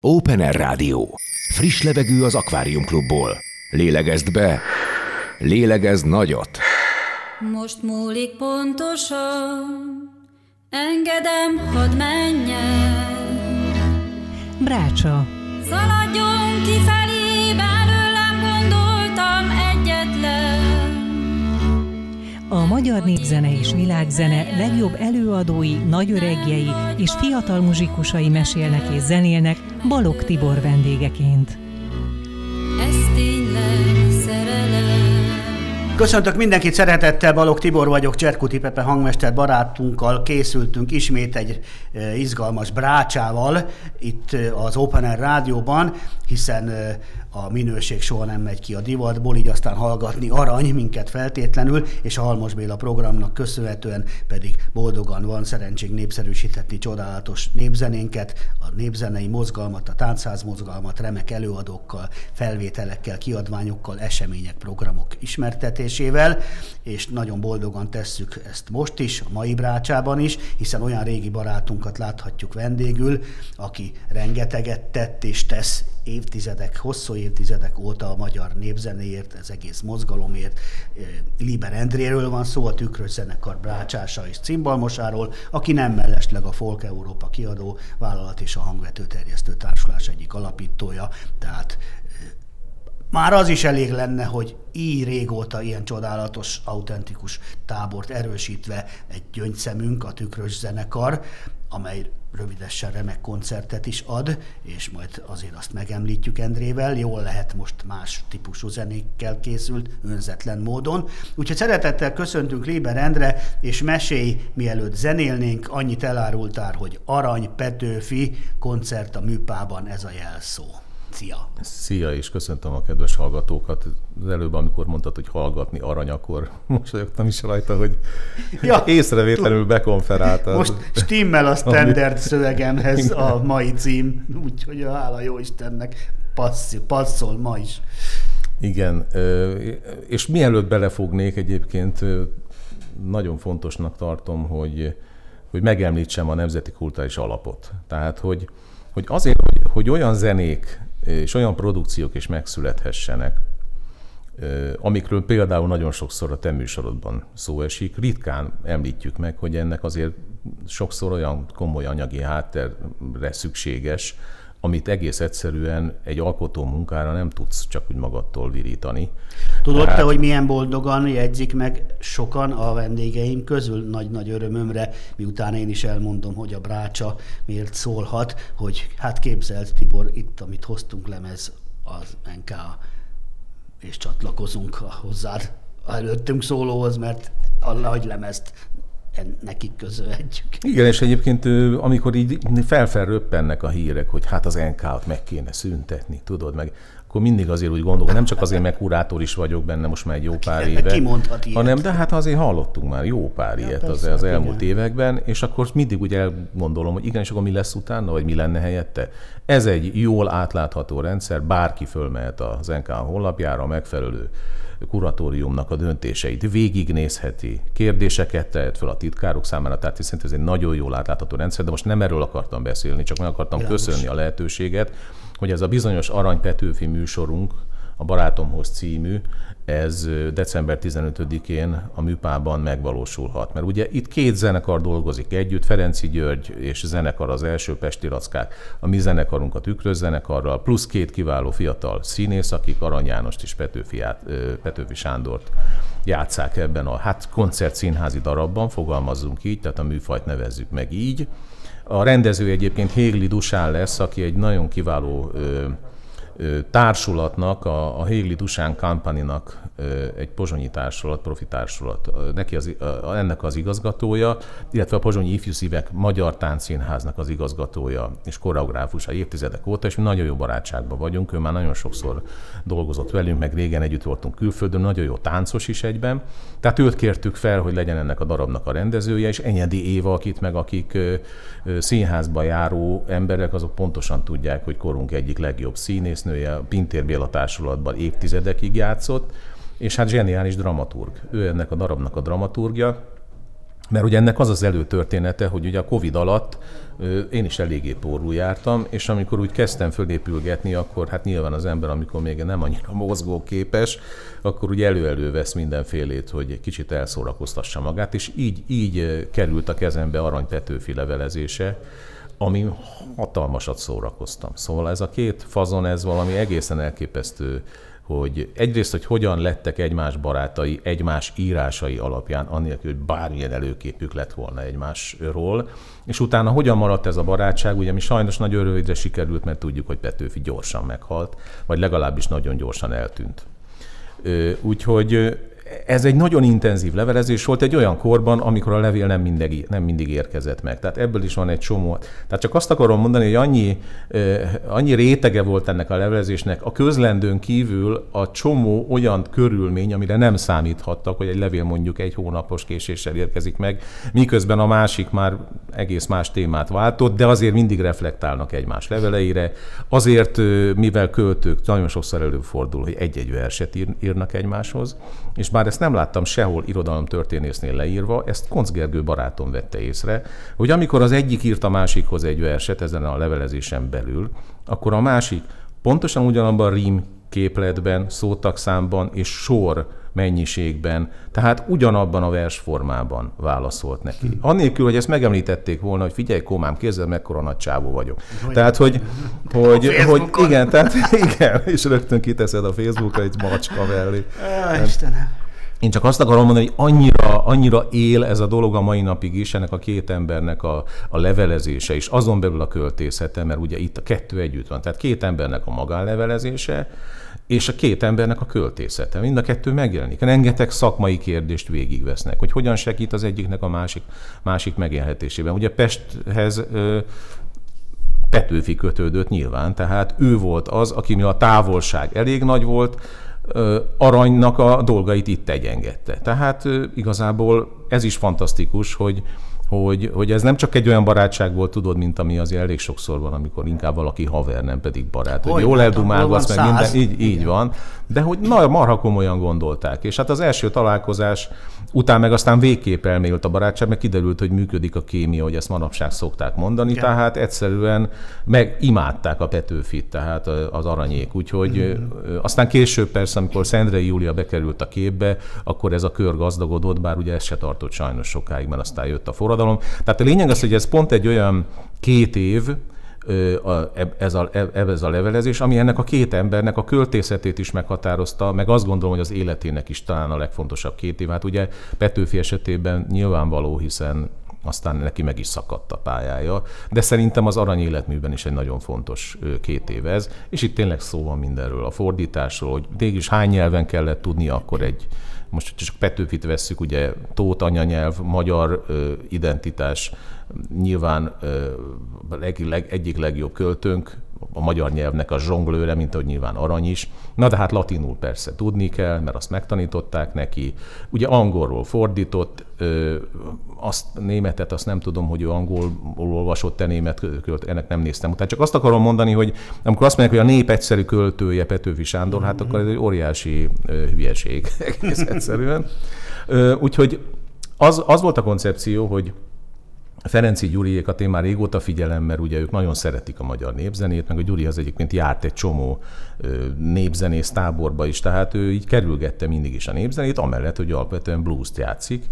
Open Air Rádió. Friss levegő az Akvárium Klubból. Lélegezd be, lélegezd nagyot. Most múlik pontosan, engedem, hadd menjen. Brácsa. Szaladjon kifelé, A magyar népzene és világzene legjobb előadói, nagyöregjei és fiatal muzsikusai mesélnek és zenélnek Balog Tibor vendégeként. Ez tényleg szerelem. Köszöntök mindenkit szeretettel, Balog Tibor vagyok, Cserkuti Pepe hangmester barátunkkal készültünk ismét egy e, izgalmas brácsával itt e, az Open Air rádióban, hiszen e, a minőség soha nem megy ki a divatból, így aztán hallgatni arany minket feltétlenül, és a Halmos Béla programnak köszönhetően pedig boldogan van szerencsénk népszerűsíteni csodálatos népzenénket, a népzenei mozgalmat, a táncház mozgalmat remek előadókkal, felvételekkel, kiadványokkal, események, programok ismertetésével, és nagyon boldogan tesszük ezt most is, a mai brácsában is, hiszen olyan régi barátunkat láthatjuk vendégül, aki rengeteget tett és tesz évtizedek, hosszú évtizedek óta a magyar népzenéért, az egész mozgalomért. Liber Endréről van szó, a Tükrös Zenekar brácsása és cimbalmosáról, aki nem mellesleg a Folk Európa kiadó vállalat és a Hangvető Terjesztő Társulás egyik alapítója, tehát már az is elég lenne, hogy így régóta ilyen csodálatos, autentikus tábort erősítve egy gyöngyszemünk, a Tükrös Zenekar, amely rövidesen remek koncertet is ad, és majd azért azt megemlítjük Endrével, jól lehet most más típusú zenékkel készült, önzetlen módon. Úgyhogy szeretettel köszöntünk Léber Endre, és mesélj, mielőtt zenélnénk, annyit elárultál, hogy Arany Petőfi koncert a műpában, ez a jelszó. Szia! Szia, és köszöntöm a kedves hallgatókat. Az előbb, amikor mondtad, hogy hallgatni arany, akkor mosolyogtam is rajta, hogy ja, észrevétlenül bekonferáltad. Most stimmel a standard szövegemhez a mai cím, úgyhogy a hála jó Istennek passzol, passzol ma is. Igen, és mielőtt belefognék egyébként, nagyon fontosnak tartom, hogy, hogy megemlítsem a Nemzeti Kulturális Alapot. Tehát, hogy, hogy azért, hogy, hogy olyan zenék és olyan produkciók is megszülethessenek, amikről például nagyon sokszor a te műsorodban szó esik, ritkán említjük meg, hogy ennek azért sokszor olyan komoly anyagi háttérre szükséges, amit egész egyszerűen egy alkotó munkára nem tudsz csak úgy magadtól virítani. Tudod Tehát... te, hogy milyen boldogan jegyzik meg sokan a vendégeim közül, nagy-nagy örömömre, miután én is elmondom, hogy a brácsa miért szólhat, hogy hát képzeld Tibor, itt, amit hoztunk lemez, az NK és csatlakozunk hozzád előttünk szólóhoz, mert a nagy lemezt nekik közölhetjük. Igen, és egyébként amikor így felfelröppennek a hírek, hogy hát az NK-t meg kéne szüntetni, tudod, meg akkor mindig azért úgy gondolom, nem csak azért, mert kurátor is vagyok benne most már egy jó pár éve, Ki ilyet? hanem de hát azért hallottunk már jó pár ja, ilyet persze, az, az elmúlt igen. években, és akkor mindig úgy elgondolom, hogy igen, és akkor mi lesz utána, vagy mi lenne helyette. Ez egy jól átlátható rendszer, bárki fölmehet az NK honlapjára, megfelelő kuratóriumnak a döntéseit végignézheti, kérdéseket tehet fel a titkárok számára, tehát szerintem ez egy nagyon jól átlátható rendszer, de most nem erről akartam beszélni, csak meg akartam Bilányos. köszönni a lehetőséget, hogy ez a bizonyos Arany Petőfi műsorunk, a Barátomhoz című, ez december 15-én a műpában megvalósulhat. Mert ugye itt két zenekar dolgozik együtt, Ferenci György és zenekar az első Pesti Rackák, a mi zenekarunk a Tükröz zenekarral, plusz két kiváló fiatal színész, akik Arany Jánost és Petőfi, Petőfi Sándort játszák ebben a hát koncertszínházi darabban, fogalmazzunk így, tehát a műfajt nevezzük meg így. A rendező egyébként Hégli Dusán lesz, aki egy nagyon kiváló ö, társulatnak, a, a Hégli Dusán Company-nak egy pozsonyi társulat, profi társulat, neki az, ennek az igazgatója, illetve a Pozsonyi Ifjú Szívek Magyar Táncszínháznak az igazgatója és koreográfusa évtizedek óta, és mi nagyon jó barátságban vagyunk, ő már nagyon sokszor dolgozott velünk, meg régen együtt voltunk külföldön, nagyon jó táncos is egyben. Tehát őt kértük fel, hogy legyen ennek a darabnak a rendezője, és Enyedi Éva, akit meg akik színházba járó emberek, azok pontosan tudják, hogy korunk egyik legjobb színésznője, a Pintér Béla társulatban évtizedekig játszott, és hát zseniális dramaturg. Ő ennek a darabnak a dramaturgja, Mert ugye ennek az az előtörténete, hogy ugye a Covid alatt én is eléggé porul jártam, és amikor úgy kezdtem fölépülgetni, akkor hát nyilván az ember, amikor még nem annyira mozgóképes, akkor ugye elő-elő vesz mindenfélét, hogy egy kicsit elszórakoztassa magát, és így, így került a kezembe Arany Petőfi levelezése, ami hatalmasat szórakoztam. Szóval ez a két fazon, ez valami egészen elképesztő hogy egyrészt, hogy hogyan lettek egymás barátai egymás írásai alapján, annélkül, hogy bármilyen előképük lett volna egymásról, és utána hogyan maradt ez a barátság, ugye mi sajnos nagyon rövidre sikerült, mert tudjuk, hogy Petőfi gyorsan meghalt, vagy legalábbis nagyon gyorsan eltűnt. Úgyhogy ez egy nagyon intenzív levelezés volt egy olyan korban, amikor a levél nem mindig, nem mindig érkezett meg. Tehát ebből is van egy csomó. Tehát csak azt akarom mondani, hogy annyi, annyi rétege volt ennek a levelezésnek, a közlendőn kívül a csomó olyan körülmény, amire nem számíthattak, hogy egy levél mondjuk egy hónapos késéssel érkezik meg, miközben a másik már egész más témát váltott, de azért mindig reflektálnak egymás leveleire. Azért, mivel költők nagyon sokszor előfordul, hogy egy-egy verset írnak egymáshoz, és bár ezt nem láttam sehol irodalomtörténésznél leírva, ezt Konc Gergő barátom vette észre, hogy amikor az egyik írt a másikhoz egy verset ezen a levelezésen belül, akkor a másik pontosan ugyanabban a rím képletben, szótagszámban és sor mennyiségben, tehát ugyanabban a versformában válaszolt neki. Annélkül, hogy ezt megemlítették volna, hogy figyelj, komám, kézzel mekkora nagy csávó vagyok. Hogy tehát, hogy, hogy, hogy igen, tehát igen, és rögtön kiteszed a Facebookra egy macska mellé. Istenem. Én csak azt akarom mondani, hogy annyira, annyira él ez a dolog a mai napig is, ennek a két embernek a, a levelezése, és azon belül a költészete, mert ugye itt a kettő együtt van. Tehát két embernek a magánlevelezése, és a két embernek a költészete. Mind a kettő megjelenik. Rengeteg szakmai kérdést végigvesznek, hogy hogyan segít az egyiknek a másik, másik megélhetésében. Ugye Pesthez ö, Petőfi kötődött nyilván, tehát ő volt az, aki a távolság elég nagy volt, aranynak a dolgait itt egyengedte. Tehát igazából ez is fantasztikus, hogy, hogy, hogy ez nem csak egy olyan barátság volt, tudod, mint ami az elég sokszor van, amikor inkább valaki haver, nem pedig barát. Hogy, hogy jól eldumálgatsz, meg minden, így, így van. De hogy na, marha komolyan gondolták. És hát az első találkozás után meg aztán végképp elmélyült a barátság, meg kiderült, hogy működik a kémia, hogy ezt manapság szokták mondani, Igen. tehát egyszerűen meg imádták a Petőfit, tehát az aranyék. Úgyhogy mm. aztán később persze, amikor Szendrei Júlia bekerült a képbe, akkor ez a kör gazdagodott, bár ugye ez se tartott sajnos sokáig, mert aztán jött a forradalom. Tehát a lényeg az, hogy ez pont egy olyan két év, ez a, ez a levelezés, ami ennek a két embernek a költészetét is meghatározta, meg azt gondolom, hogy az életének is talán a legfontosabb két év. Hát ugye Petőfi esetében nyilvánvaló, hiszen aztán neki meg is szakadt a pályája, de szerintem az arany életműben is egy nagyon fontos két év ez, és itt tényleg szó van mindenről, a fordításról, hogy mégis hány nyelven kellett tudni akkor egy, most csak Petőfit vesszük, ugye Tóth anyanyelv, magyar identitás, nyilván ö, leg, leg, egyik legjobb költőnk, a magyar nyelvnek a zsonglőre, mint ahogy nyilván arany is. Na de hát latinul persze tudni kell, mert azt megtanították neki. Ugye angolról fordított, ö, azt németet, azt nem tudom, hogy ő angolul olvasott-e német költ, ennek nem néztem utána. Csak azt akarom mondani, hogy amikor azt mondják, hogy a nép egyszerű költője Petőfi Sándor, hát akkor ez egy óriási ö, hülyeség egész egyszerűen. Ö, úgyhogy az, az volt a koncepció, hogy Ferenci Gyuriékat én már régóta figyelem, mert ugye ők nagyon szeretik a magyar népzenét, meg a Gyuri az egyébként járt egy csomó népzenész táborba is, tehát ő így kerülgette mindig is a népzenét, amellett, hogy alapvetően blues-t játszik,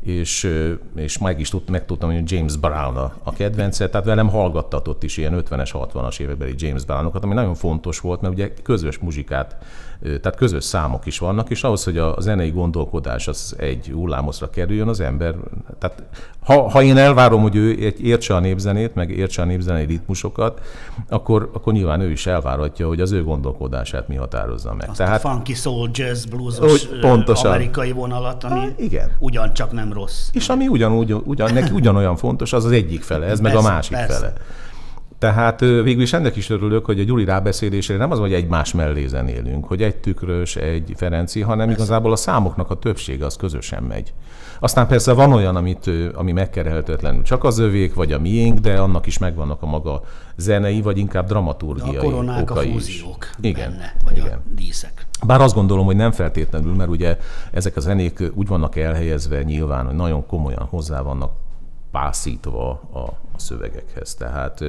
és, és meg is tud, megtudtam, hogy James Brown a, a kedvence, tehát velem hallgattatott is ilyen 50-es, 60-as évekbeli James Brownokat, ami nagyon fontos volt, mert ugye közös muzsikát, tehát közös számok is vannak, és ahhoz, hogy a zenei gondolkodás az egy hullámozra kerüljön, az ember, tehát ha, ha én elvárom, hogy ő értse a népzenét, meg értse a népzenei ritmusokat, akkor, akkor nyilván ő is elvárhatja, hogy az ő gondolkodását mi határozza meg. Azt Tehát, a funky soul, jazz, bluesos pontosan. amerikai vonalat, ami ha, igen. ugyancsak nem rossz. És ami ugyanúgy, ugyan, neki ugyanolyan fontos, az az egyik fele, ez persze, meg a másik persze. fele. Tehát végül is ennek is örülök, hogy a Gyuri rábeszélésére nem az, hogy egymás mellé zenélünk, hogy egy tükrös, egy Ferenci, hanem Persze. igazából a számoknak a többsége az közösen megy. Aztán persze van olyan, amit, ami megkerelhetetlenül csak az övék, vagy a miénk, de annak is megvannak a maga zenei, vagy inkább dramaturgiai de a koronák, okai a fúziók is. Igen, benne, vagy igen. a díszek. Bár azt gondolom, hogy nem feltétlenül, mert ugye ezek a zenék úgy vannak elhelyezve nyilván, hogy nagyon komolyan hozzá vannak pászítva a, a szövegekhez. Tehát,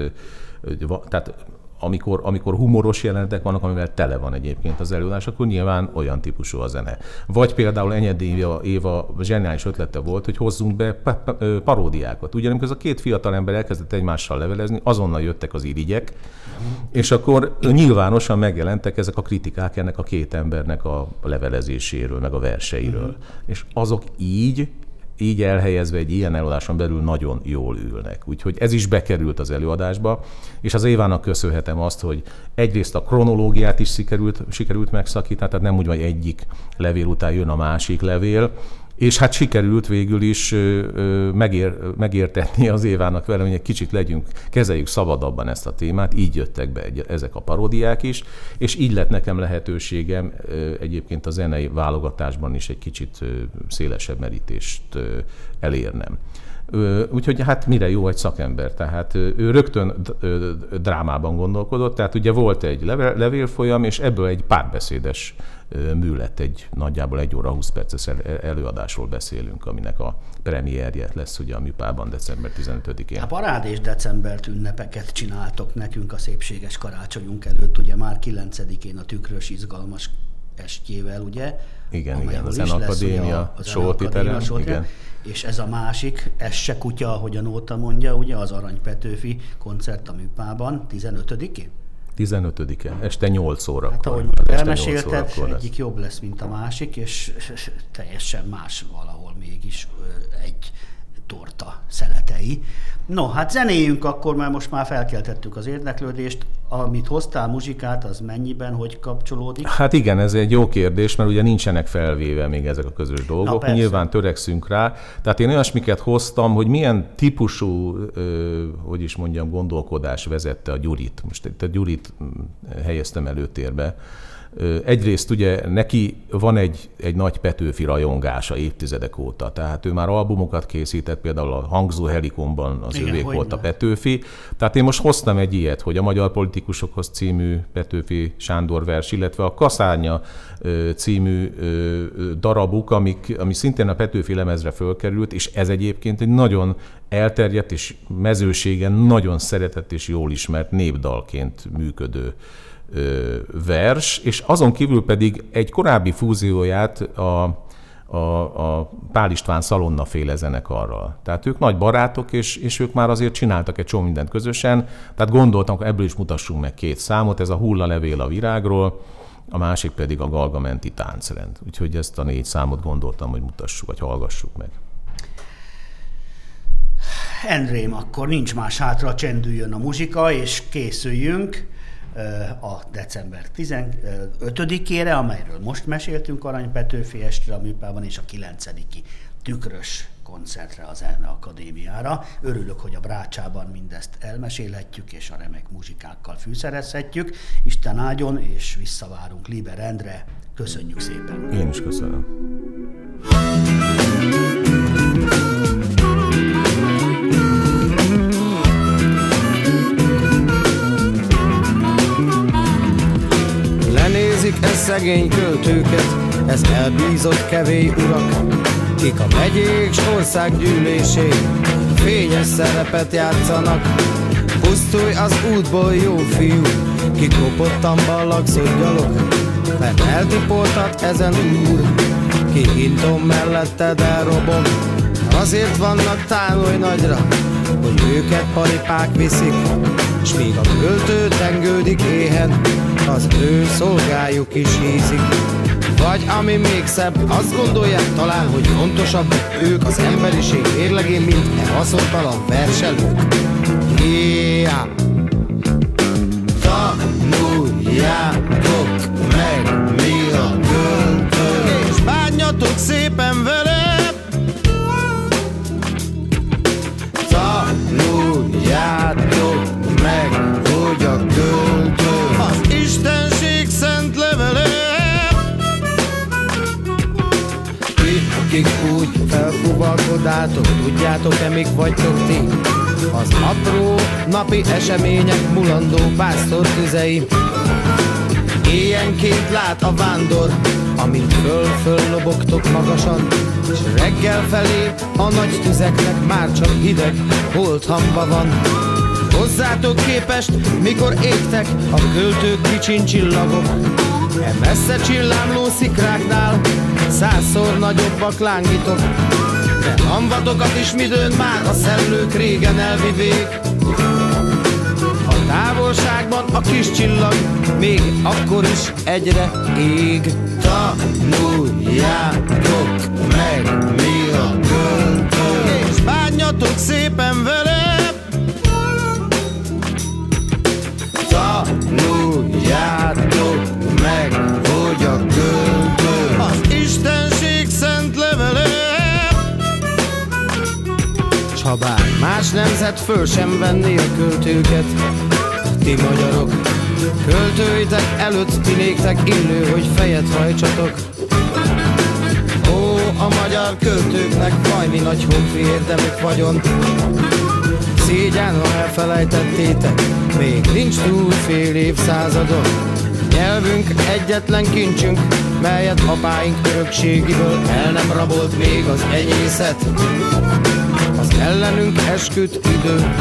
tehát amikor, amikor humoros jelenetek vannak, amivel tele van egyébként az előadás, akkor nyilván olyan típusú a zene. Vagy például Enyed Éva, Éva zseniális ötlete volt, hogy hozzunk be paródiákat. Ugye, amikor ez a két fiatal ember elkezdett egymással levelezni, azonnal jöttek az irigyek, és akkor nyilvánosan megjelentek ezek a kritikák ennek a két embernek a levelezéséről, meg a verseiről. Uh-huh. És azok így így elhelyezve egy ilyen előadáson belül nagyon jól ülnek. Úgyhogy ez is bekerült az előadásba, és az Évának köszönhetem azt, hogy egyrészt a kronológiát is sikerült, sikerült megszakítani, tehát nem úgy, hogy egyik levél után jön a másik levél, és hát sikerült végül is megér, megértetni az Évának vele, hogy egy kicsit legyünk, kezeljük szabadabban ezt a témát, így jöttek be egy, ezek a parodiák is, és így lett nekem lehetőségem egyébként a zenei válogatásban is egy kicsit szélesebb merítést elérnem. Úgyhogy hát mire jó egy szakember? Tehát ő rögtön drámában gondolkodott, tehát ugye volt egy levélfolyam, és ebből egy párbeszédes mű lett, egy nagyjából egy óra 20 perces előadásról beszélünk, aminek a premierje lesz ugye a műpában december 15-én. A parád és decembert ünnepeket csináltok nekünk a szépséges karácsonyunk előtt, ugye már 9-én a tükrös izgalmas estjével, ugye? Igen, igen, a Zenakadémia, a Solti terem, igen. És ez a másik, ez se kutya, ahogy a Nóta mondja, ugye az Arany Petőfi koncert a műpában 15-én? 15-e, este 8 óra. Hát ahogy már elmesélted, egyik jobb lesz, mint a másik, és teljesen más valahol mégis egy torta szeletei. No, hát zenéjünk akkor, mert most már felkeltettük az érdeklődést. Amit hoztál muzsikát, az mennyiben, hogy kapcsolódik? Hát igen, ez egy jó kérdés, mert ugye nincsenek felvéve még ezek a közös dolgok. Na, Nyilván törekszünk rá. Tehát én olyasmiket hoztam, hogy milyen típusú, hogy is mondjam, gondolkodás vezette a Gyurit. Most itt a Gyurit mm, helyeztem előtérbe Egyrészt ugye neki van egy, egy nagy Petőfi rajongása évtizedek óta, tehát ő már albumokat készített, például a Hangzó Helikonban az Igen, ővék volt a Petőfi. Tehát én most hoztam egy ilyet, hogy a Magyar Politikusokhoz című Petőfi Sándor vers, illetve a Kaszánya című darabuk, amik, ami szintén a Petőfi lemezre fölkerült, és ez egyébként egy nagyon elterjedt és mezőségen nagyon szeretett és jól ismert népdalként működő vers, és azon kívül pedig egy korábbi fúzióját a, a, a Pál István Szalonna féle zenekarral. Tehát ők nagy barátok, és, és ők már azért csináltak egy csomó mindent közösen, tehát gondoltam, hogy ebből is mutassunk meg két számot, ez a Hulla levél a virágról, a másik pedig a Galgamenti táncrend. Úgyhogy ezt a négy számot gondoltam, hogy mutassuk, vagy hallgassuk meg. Endrém, akkor nincs más hátra, csendüljön a muzsika, és készüljünk a december 15-ére, amelyről most meséltünk Arany Petőfi estre a műpában, és a 9 tükrös koncertre az Erne Akadémiára. Örülök, hogy a Brácsában mindezt elmesélhetjük, és a remek muzsikákkal fűszerezhetjük. Isten áldjon, és visszavárunk Liber Endre. Köszönjük szépen! Én is köszönöm. Ez szegény költőket, ez elbízott kevély urak, kik a megyék s országgyűlésén fényes szerepet játszanak. Pusztulj az útból, jó fiú, ki kopottan ballagszod gyalog, mert eltipoltat ezen úr, ki hintom melletted elrobom. Azért vannak távolj nagyra, hogy őket paripák viszik, s míg a költő tengődik éhen, az ő szolgájuk is hízik. Vagy ami még szebb, azt gondolják talán, hogy fontosabb ők az emberiség érlegén, mint e haszontalan verselők. Yeah. Tanuljátok meg, mi a költő, és bánjatok szépen vele. Csodáltok, tudjátok-e mik vagytok ti? Az apró napi események mulandó pásztor tüzei. Éjjenként lát a vándor, amint lobogtok magasan. És reggel felé a nagy tüzeknek már csak hideg, holt hamba van. Hozzátok képest, mikor égtek a költők kicsin csillagok. E messze csillámló szikráknál százszor nagyobbak lángítok De hamvatokat is midőn már a szellők régen elvivék. A távolságban a kis csillag még akkor is egyre ég. Tanuljátok meg mi a költő. És bánjatok szépen vele. Tanuljátok más nemzet föl sem venni a költőket Ti magyarok, költőitek előtt ti néktek illő, hogy fejet hajtsatok Ó, a magyar költőknek fajmi nagy honfi érdemük vagyon Szégyen, ha elfelejtettétek, még nincs túl fél évszázadon. Nyelvünk egyetlen kincsünk, melyet apáink örökségiből el nem rabolt még az enyészet. Ellenünk esküdt idő,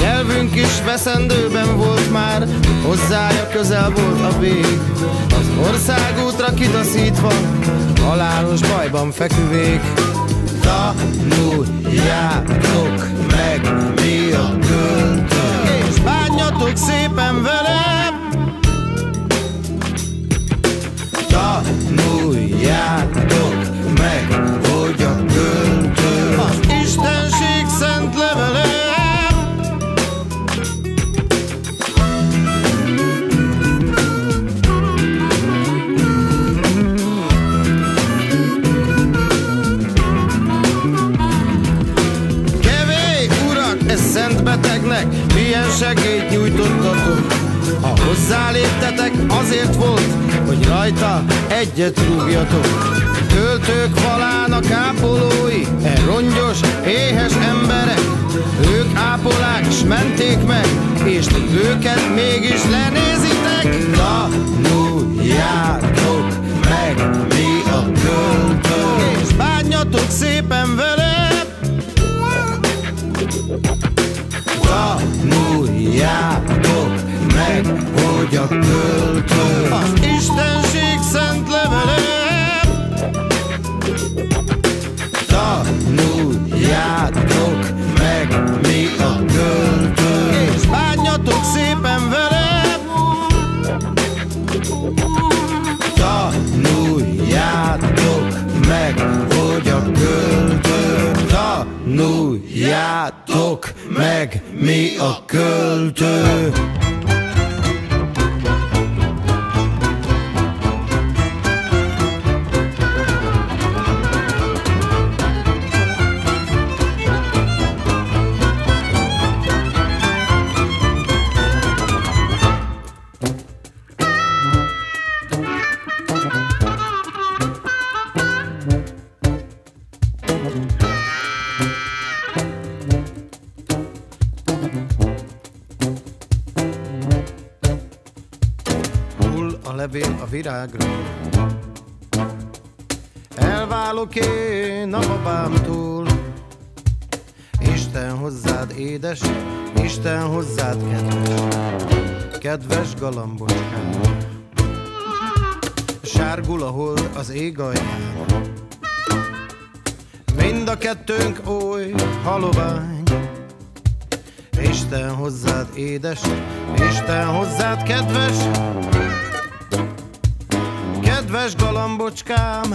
Nyelvünk is veszendőben volt már, hozzája közel volt a vég. Az országútra kitaszítva, halálos bajban feküvék. Tanuljátok meg mi a költő És bánjatok szépen velem Tanuljátok meg, hogy hozzáléptetek, azért volt, hogy rajta egyet rúgjatok. Költők falának ápolói, e rongyos, éhes emberek, ők ápolák, s menték meg, és ti őket mégis lenézitek. Tanuljátok meg, mi a költő, és bánjatok szépen vele, Tanuljátok meg, hogy a költő Az Istenség szent levele. Tanuljátok meg, mi a költő És bánjatok szépen vele. Tanuljátok meg, hogy a költő Tanuljátok meg, mi a költő Isten hozzád édes, Isten hozzád kedves. Kedves galambocskám. Sárgul a az ég alján. Mind a kettőnk oly halovány. Isten hozzád édes, Isten hozzád kedves. Kedves galambocskám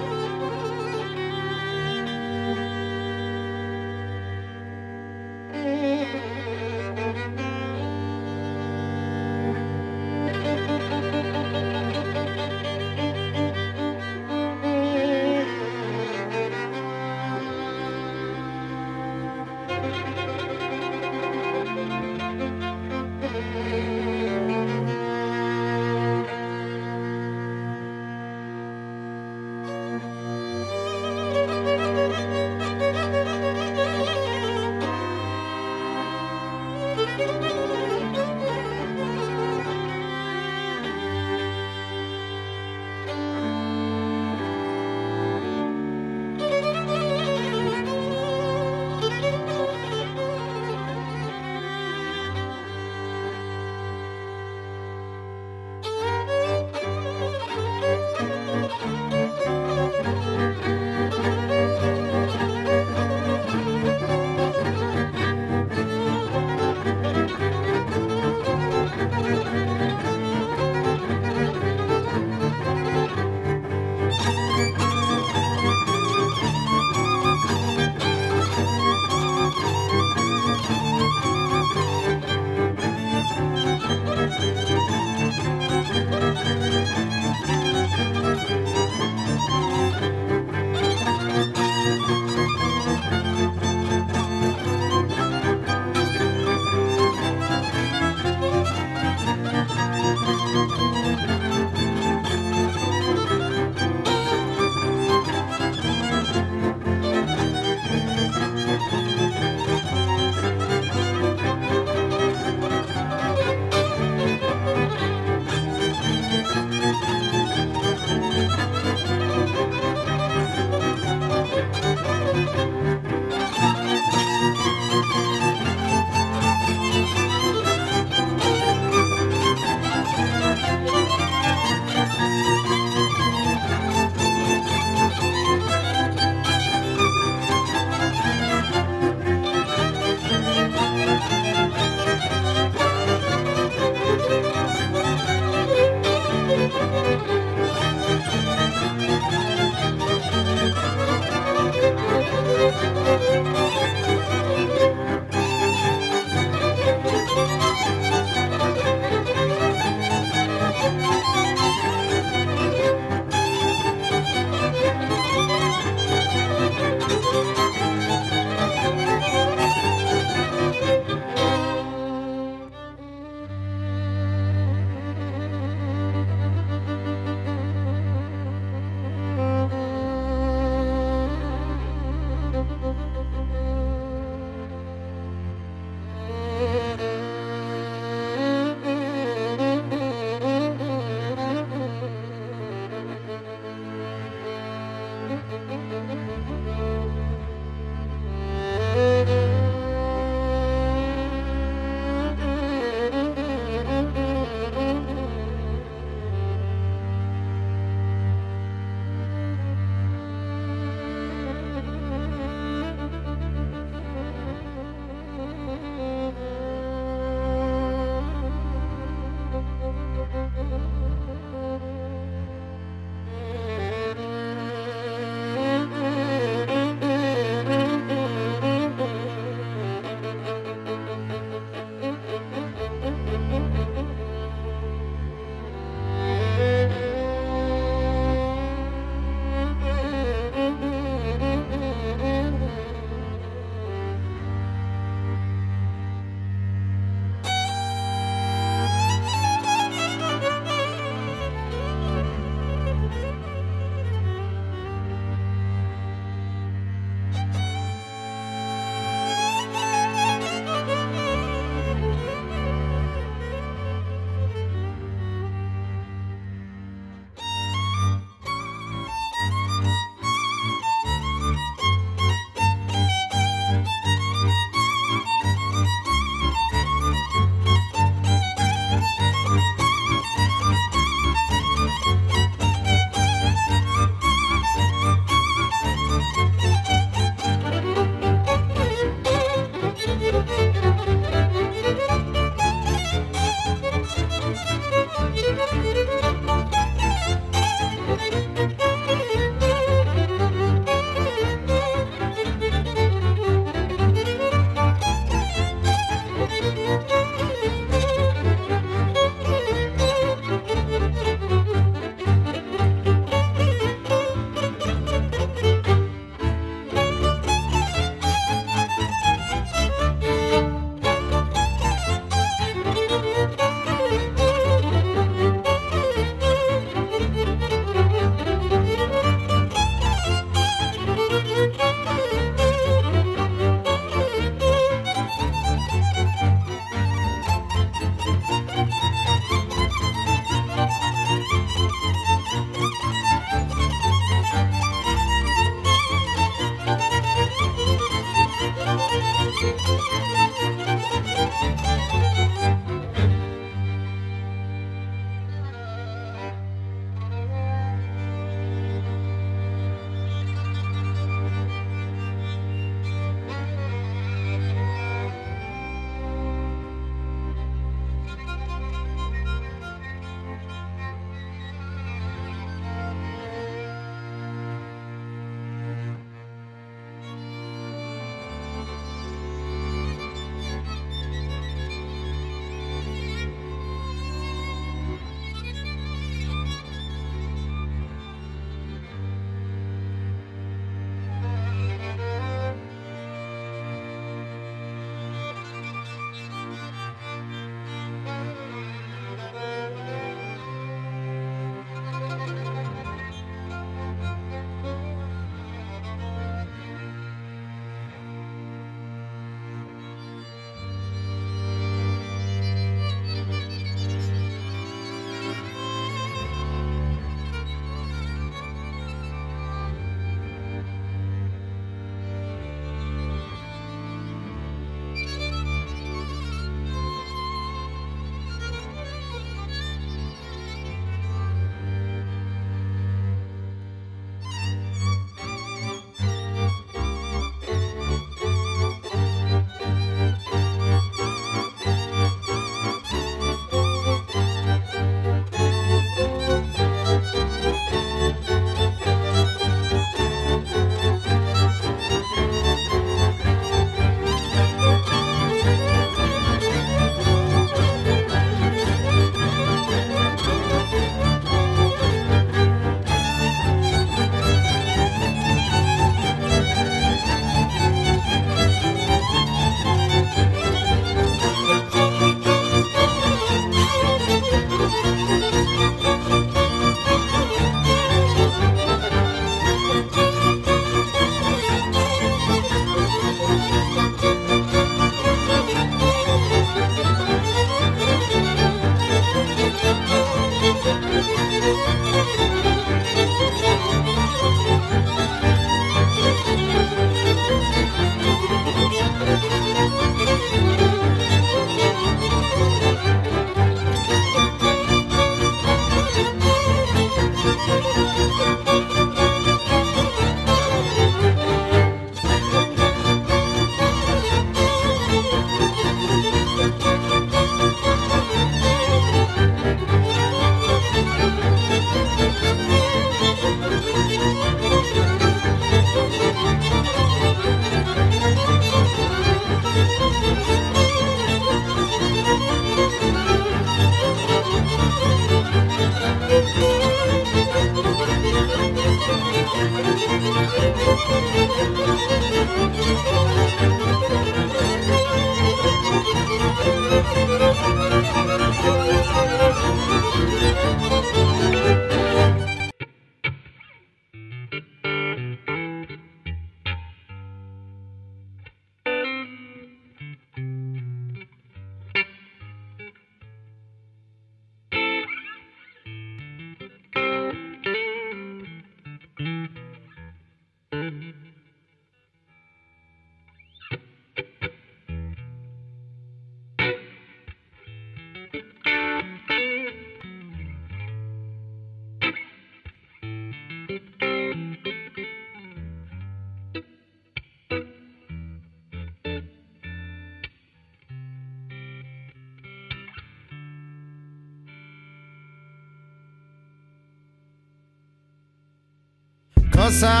Kaszárnya,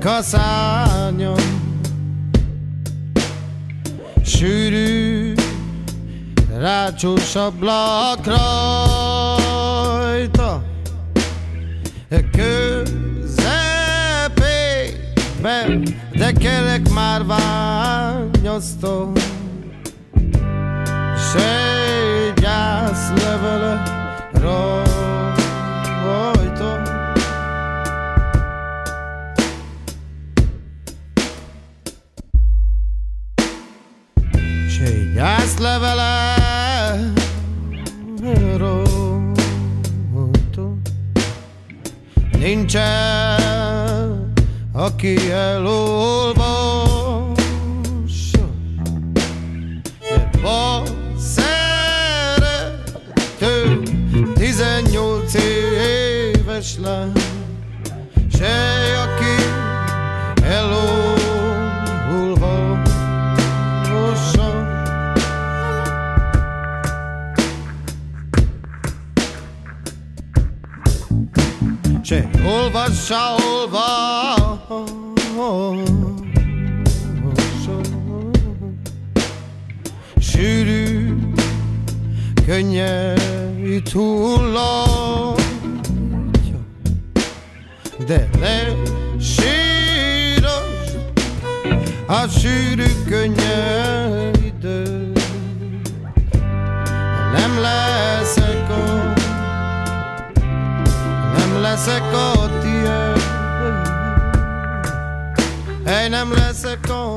kaszárnya. Sűrű, rácsos ablak rajta. Közepében, de kerek már ványasztom S egy gyász levele rajta Nincsen, aki elolvassa Se olvassa, olvassa Sűrű, könnyeit hullatja De ne síros a sűrű könnyeidő Nem leszek nem leszek a tiéd Hely, nem leszek a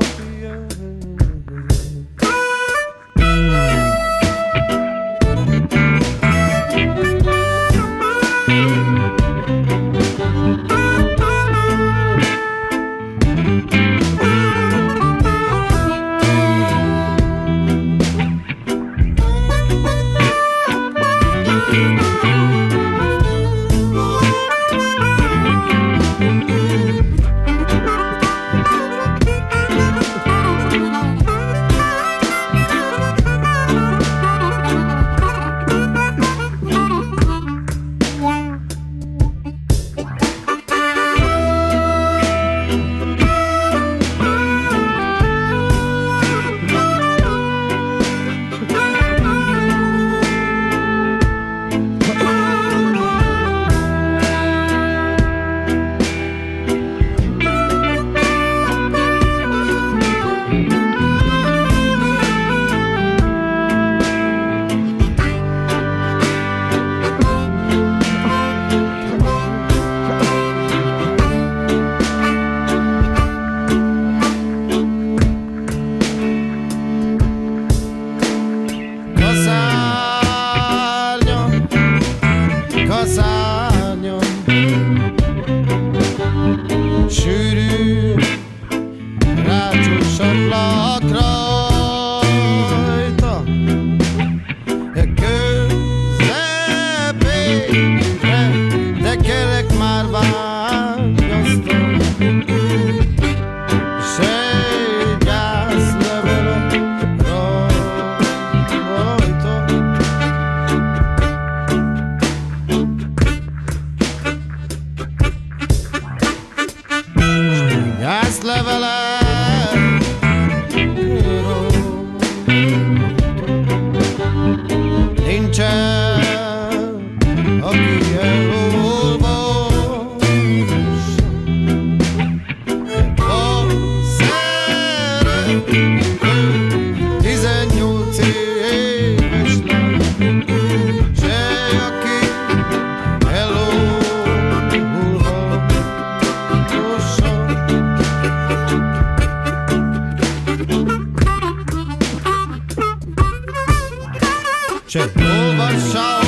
Se olvassa